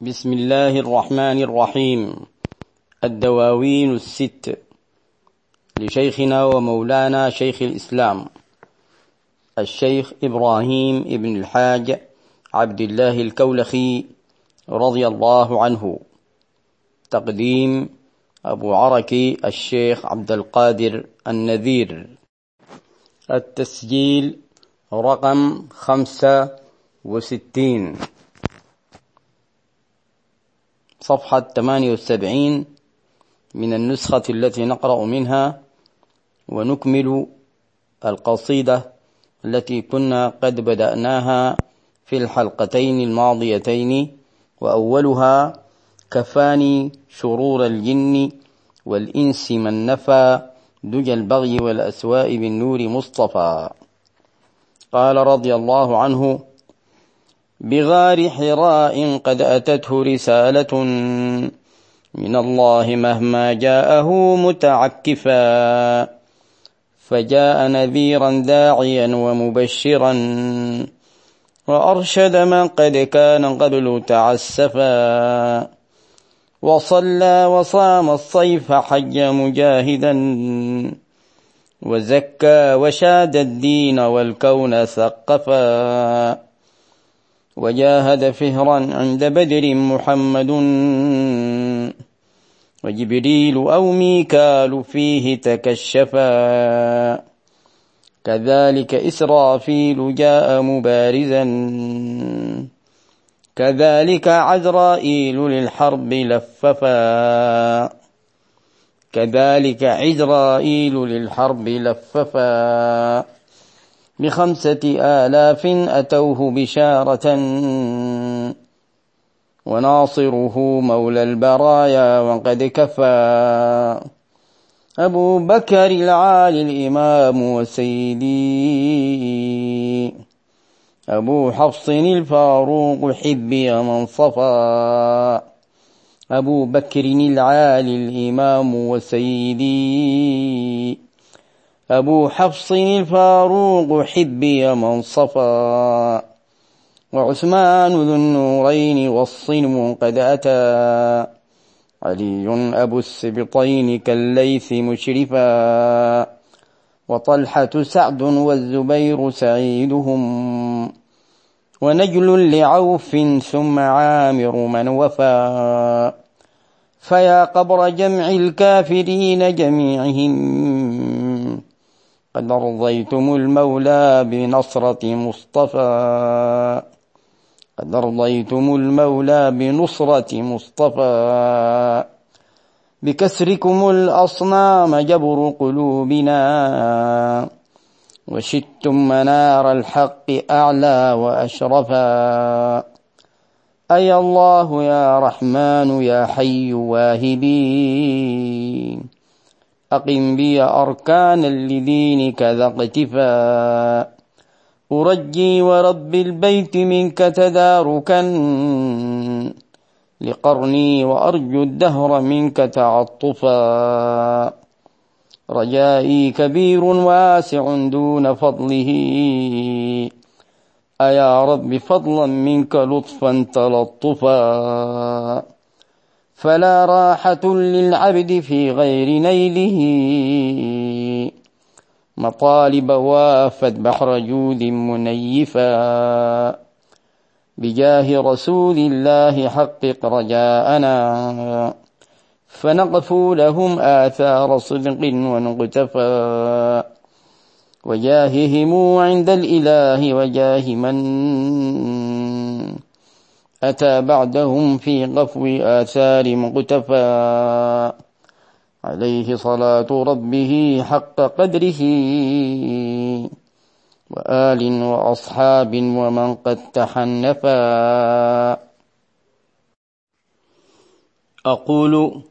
بسم الله الرحمن الرحيم. الدواوين الست لشيخنا ومولانا شيخ الإسلام الشيخ إبراهيم ابن الحاج عبد الله الكولخي رضي الله عنه. تقديم أبو عركي الشيخ عبد القادر النذير. التسجيل رقم خمسة وستين. صفحة 78 من النسخة التي نقرأ منها ونكمل القصيدة التي كنا قد بدأناها في الحلقتين الماضيتين وأولها كفاني شرور الجن والإنس من نفى دجى البغي والأسواء بالنور مصطفى. قال رضي الله عنه بغار حراء قد أتته رسالة من الله مهما جاءه متعكفا. فجاء نذيرا داعيا ومبشرا وأرشد من قد كان قبل تعسفا. وصلى وصام الصيف حج مجاهدا وزكى وشاد الدين والكون ثقفا. وجاهد فهرا عند بدر محمد. وجبريل أو ميكال فيه تكشفا. كذلك إسرافيل جاء مبارزا. كذلك عزرائيل للحرب لففا. كذلك عزرائيل للحرب لففا. بخمسة آلاف أتوه بشارة. وناصره مولى البرايا وقد كفى. أبو بكر العالي الإمام وسيدي أبو حفص الفاروق حبي من صفى. أبو بكر العالي الإمام وسيدي أبو حفص الفاروق حبي من صفى وعثمان ذو النورين والصنم قد أتى علي أبو السبطين كالليث مشرفا وطلحة سعد والزبير سعيدهم ونجل لعوف ثم عامر من وفى فيا قبر جمع الكافرين جميعهم قد رضيتم المولى بنصرة مصطفى. قد رضيتم المولى بنصرة مصطفى. بكسركم الأصنام جبر قلوبنا. وشدتم منار الحق أعلى وأشرفا. أي الله يا رحمن يا حي واهبي أقم بي أركانا لدينك ذا اقتفاء. أرجي ورب البيت منك تداركا لقرني وأرجو الدهر منك تعطفا. رجائي كبير واسع دون فضله. أيا رب فضلا منك لطفا تلطفا. فلا راحة للعبد في غير نيله. مطالب وافت بحر جود منيفا. بجاه رسول الله حقق رجاءنا. فنقفوا لهم آثار صدق ونقتفى. وجاههم عند الإله وجاه من أتى بعدهم في قفو آثار مقتفى عليه صلاة ربه حق قدره وآل وأصحاب ومن قد تحنفا. أقول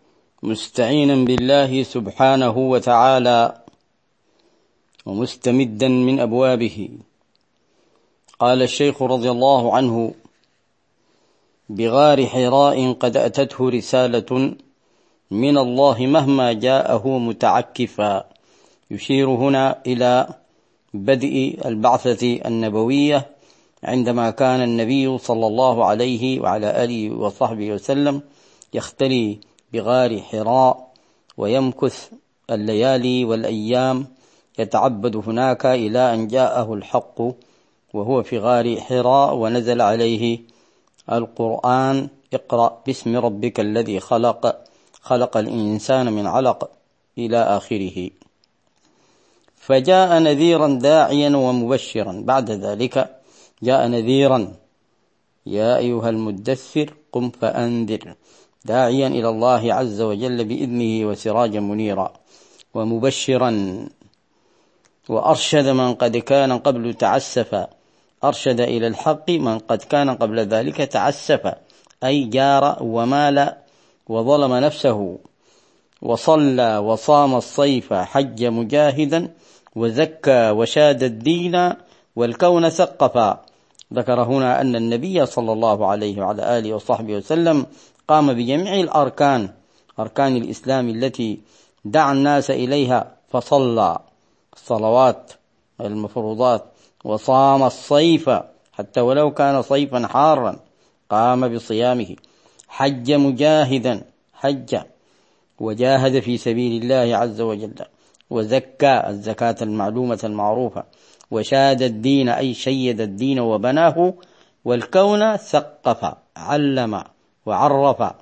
مستعينا بالله سبحانه وتعالى ومستمدا من أبوابه. قال الشيخ رضي الله عنه بغار حراء قد أتته رسالة من الله مهما جاءه متعكفا. يشير هنا إلى بدء البعثة النبوية عندما كان النبي صلى الله عليه وعلى آله وصحبه وسلم يختلي بغار حراء ويمكث الليالي والأيام. يتعبد هناك إلى أن جاءه الحق وهو في غار حراء ونزل عليه القرآن اقرأ باسم ربك الذي خلق خلق الإنسان من علق إلى آخره. فجاء نذيرا داعيا ومبشرا. بعد ذلك جاء نذيرا. يا أيها المدثر قم فأنذر. داعيا إلى الله عز وجل بإذنه وسراجا منيرا ومبشرا. وأرشد من قد كان قبل تعسفا. أرشد إلى الحق من قد كان قبل ذلك تعسف أي جار ومال وظلم نفسه وصلى وصام الصيف حج مجاهدا وزكى وشاد الدين والكون ثقفا ذكر هنا أن النبي صلى الله عليه وعلى آله وصحبه وسلم قام بجميع الأركان أركان الإسلام التي دعا الناس إليها فصلى. الصلوات المفروضات وصام الصيف حتى ولو كان صيفا حارا قام بصيامه. حج مجاهدا حج. وجاهد في سبيل الله عز وجل. وزكى الزكاة المعلومة المعروفة. وشاد الدين أي شيد الدين وبناه. والكون ثقف علم وعرف.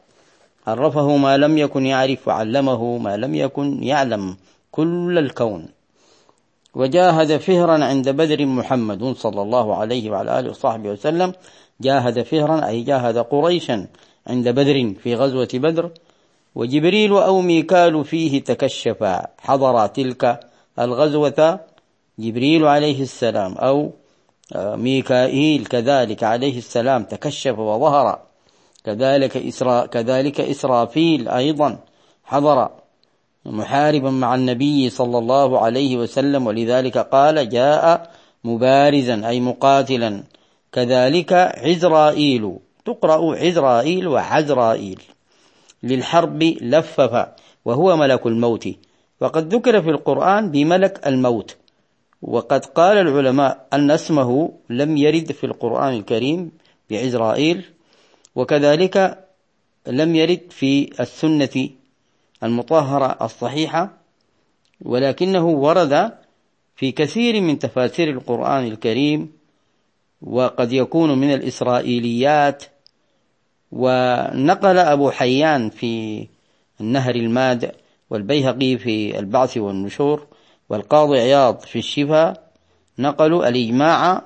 عرفه ما لم يكن يعرف وعلمه ما لم يكن يعلم. كل الكون. وجاهد فهرا عند بدر محمد صلى الله عليه وعلى آله وصحبه وسلم. جاهد فهرا أي جاهد قريشا عند بدر في غزوة بدر. وجبريل أو ميكال فيه تكشفا حضر تلك الغزوة. جبريل عليه السلام أو آه، ميكائيل كذلك عليه السلام تكشف وظهر. كذلك إسرا كذلك إسرافيل أيضا حضر محاربا مع النبي صلى الله عليه وسلم ولذلك قال جاء مبارزا أي مقاتلا. كذلك عزرائيل تقرأ عزرائيل وعزرائيل للحرب لفف وهو ملك الموت. وقد ذكر في القرآن بملك الموت. وقد قال العلماء أن اسمه لم يرد في القرآن الكريم بعزرائيل. وكذلك لم يرد في السنة المطهرة الصحيحة ولكنه ورد في كثير من تفاسير القرآن الكريم وقد يكون من الإسرائيليات ونقل أبو حيان في النهر الماد والبيهقي في البعث والنشور والقاضي عياض في الشفاء نقلوا الإجماع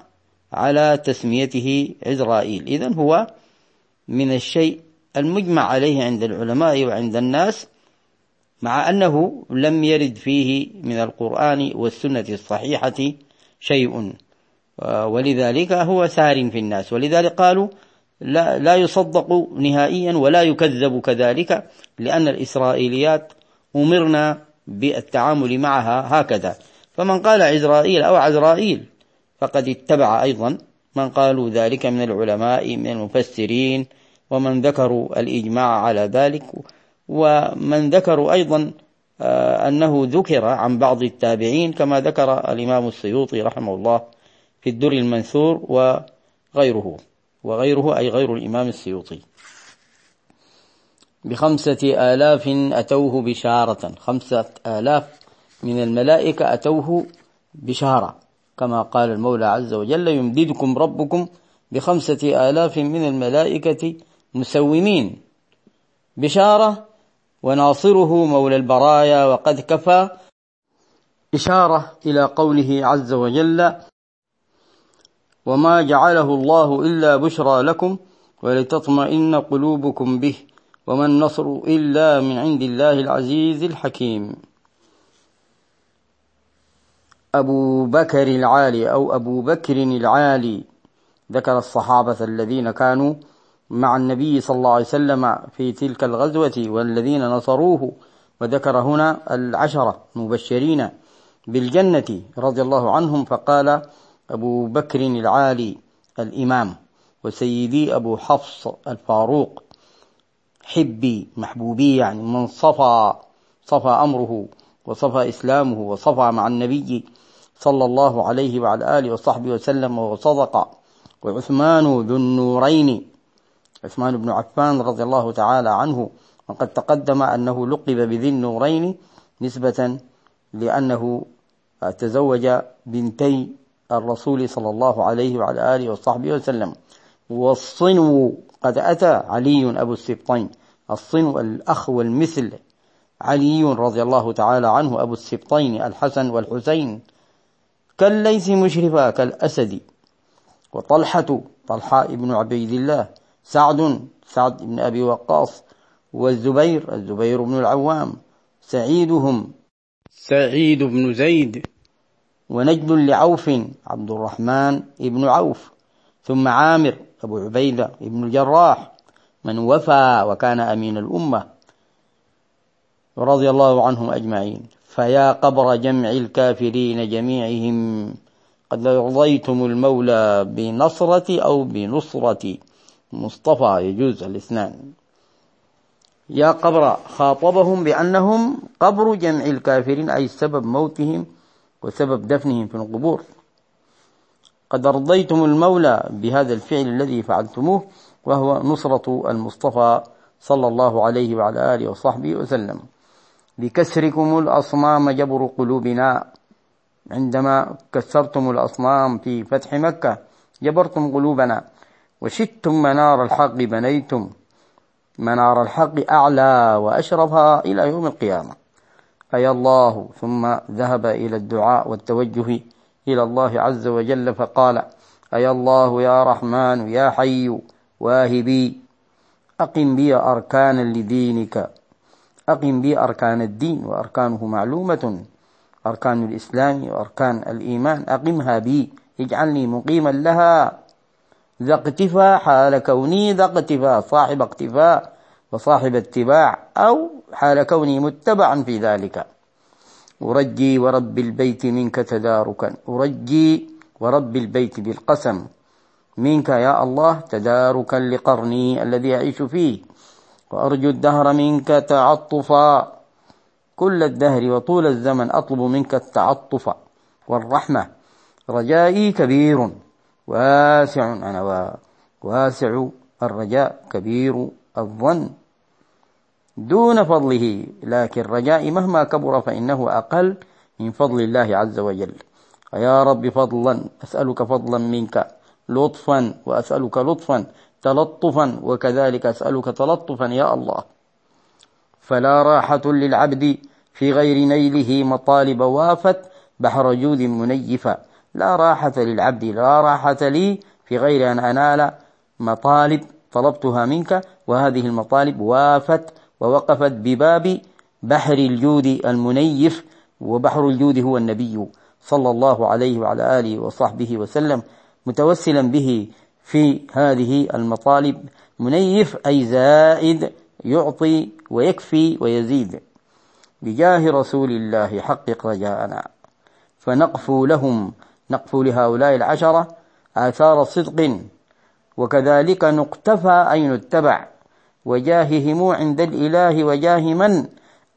على تسميته عزرائيل إذا هو من الشيء المجمع عليه عند العلماء وعند الناس مع أنه لم يرد فيه من القرآن والسنة الصحيحة شيء. ولذلك هو سار في الناس. ولذلك قالوا لا, لا يصدق نهائيا ولا يكذب كذلك لأن الإسرائيليات أمرنا بالتعامل معها هكذا. فمن قال عزرائيل أو عزرائيل فقد اتبع أيضا. من قالوا ذلك من العلماء من المفسرين ومن ذكروا الإجماع على ذلك. ومن ذكروا أيضا آه، أنه ذكر عن بعض التابعين كما ذكر الإمام السيوطي رحمه الله في الدر المنثور وغيره وغيره أي غير الإمام السيوطي. بخمسة آلاف أتوه بشارة خمسة آلاف من الملائكة أتوه بشارة كما قال المولى عز وجل يمددكم ربكم بخمسة آلاف من الملائكة مسومين. بشارة وناصره مولى البرايا وقد كفى إشارة إلى قوله عز وجل وما جعله الله إلا بشرى لكم ولتطمئن قلوبكم به وما النصر إلا من عند الله العزيز الحكيم. أبو بكر العالي أو أبو بكر العالي ذكر الصحابة الذين كانوا مع النبي صلى الله عليه وسلم في تلك الغزوة والذين نصروه. وذكر هنا العشرة مبشرين بالجنة رضي الله عنهم فقال أبو بكر العالي الإمام وسيدي أبو حفص الفاروق حبي محبوبي يعني من صفى صفى أمره وصفى إسلامه وصفى مع النبي صلى الله عليه وعلى آله وصحبه وسلم وصدق. وعثمان ذو النورين عثمان بن عفان رضي الله تعالى عنه وقد تقدم أنه لقب بذي النورين نسبة لأنه تزوج بنتي الرسول صلى الله عليه وعلى آله وصحبه وسلم. والصنو قد أتى علي أبو السبطين. الصنو الأخ والمثل علي رضي الله تعالى عنه أبو السبطين الحسن والحسين. كالليث مشرفا كالأسد. وطلحة طلحة ابن عبيد الله. سعد سعد بن أبي وقاص والزبير الزبير بن العوام سعيدهم. سعيد بن زيد. ونجد لعوف عبد الرحمن بن عوف ثم عامر أبو عبيدة بن الجراح من وفى وكان أمين الأمة رضي الله عنهم أجمعين. فيا قبر جمع الكافرين جميعهم قد رضيتم المولى بنصرة أو بنصرة مصطفى يجوز الاثنان. يا قبر خاطبهم بأنهم قبر جمع الكافرين أي سبب موتهم وسبب دفنهم في القبور. قد رضيتم المولى بهذا الفعل الذي فعلتموه وهو نصرة المصطفى صلى الله عليه وعلى آله وصحبه وسلم. بكسركم الأصنام جبر قلوبنا. عندما كسرتم الأصنام في فتح مكة جبرتم قلوبنا. وشدتم منار الحق بنيتم. منار الحق أعلى وأشرفها إلى يوم القيامة. أي الله. ثم ذهب إلى الدعاء والتوجه إلى الله عز وجل فقال أي الله يا رحمن يا حي واهبي. أقم بي أركانا لدينك. أقم بي أركان الدين وأركانه معلومة. أركان الإسلام وأركان الإيمان. أقمها بي. اجعلني مقيما لها. ذا اقتفاء حال كوني ذا اقتفاء صاحب اقتفاء وصاحب اتباع أو حال كوني متبعا في ذلك. أرجي ورب البيت منك تداركا. أرجي ورب البيت بالقسم. منك يا الله تداركا لقرني الذي أعيش فيه. وأرجو الدهر منك تعطفا. كل الدهر وطول الزمن أطلب منك التعطف والرحمة. رجائي كبير. واسع أنا واسع الرجاء كبير الظن. دون فضله لكن رجائي مهما كبر فإنه أقل من فضل الله عز وجل. يا رب فضلا أسألك فضلا منك لطفا وأسألك لطفا تلطفا وكذلك أسألك تلطفا يا الله. فلا راحة للعبد في غير نيله مطالب وافت بحر جود منيفا لا راحة للعبد لا راحة لي في غير أن أنال مطالب طلبتها منك وهذه المطالب وافت ووقفت بباب بحر الجود المنيف وبحر الجود هو النبي صلى الله عليه وعلى آله وصحبه وسلم متوسلا به في هذه المطالب. منيف أي زائد يعطي ويكفي ويزيد. بجاه رسول الله حقق رجاءنا فنقفو لهم نقفو لهؤلاء العشرة آثار صدق وكذلك نقتفى أي نتبع وجاههم عند الإله وجاه من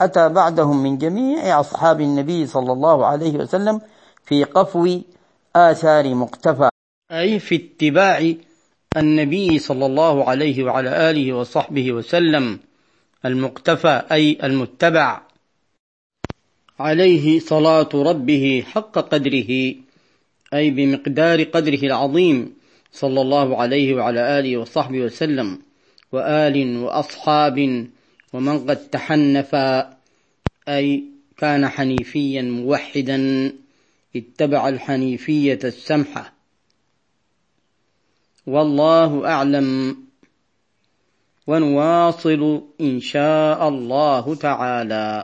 أتى بعدهم من جميع أصحاب النبي صلى الله عليه وسلم في قفو آثار مقتفى. أي في اتباع النبي صلى الله عليه وعلى آله وصحبه وسلم المقتفى أي المتبع عليه صلاة ربه حق قدره. أي بمقدار قدره العظيم صلى الله عليه وعلى آله وصحبه وسلم وآل وأصحاب ومن قد تحنف أي كان حنيفيا موحدا اتبع الحنيفية السمحة. والله أعلم. ونواصل إن شاء الله تعالى.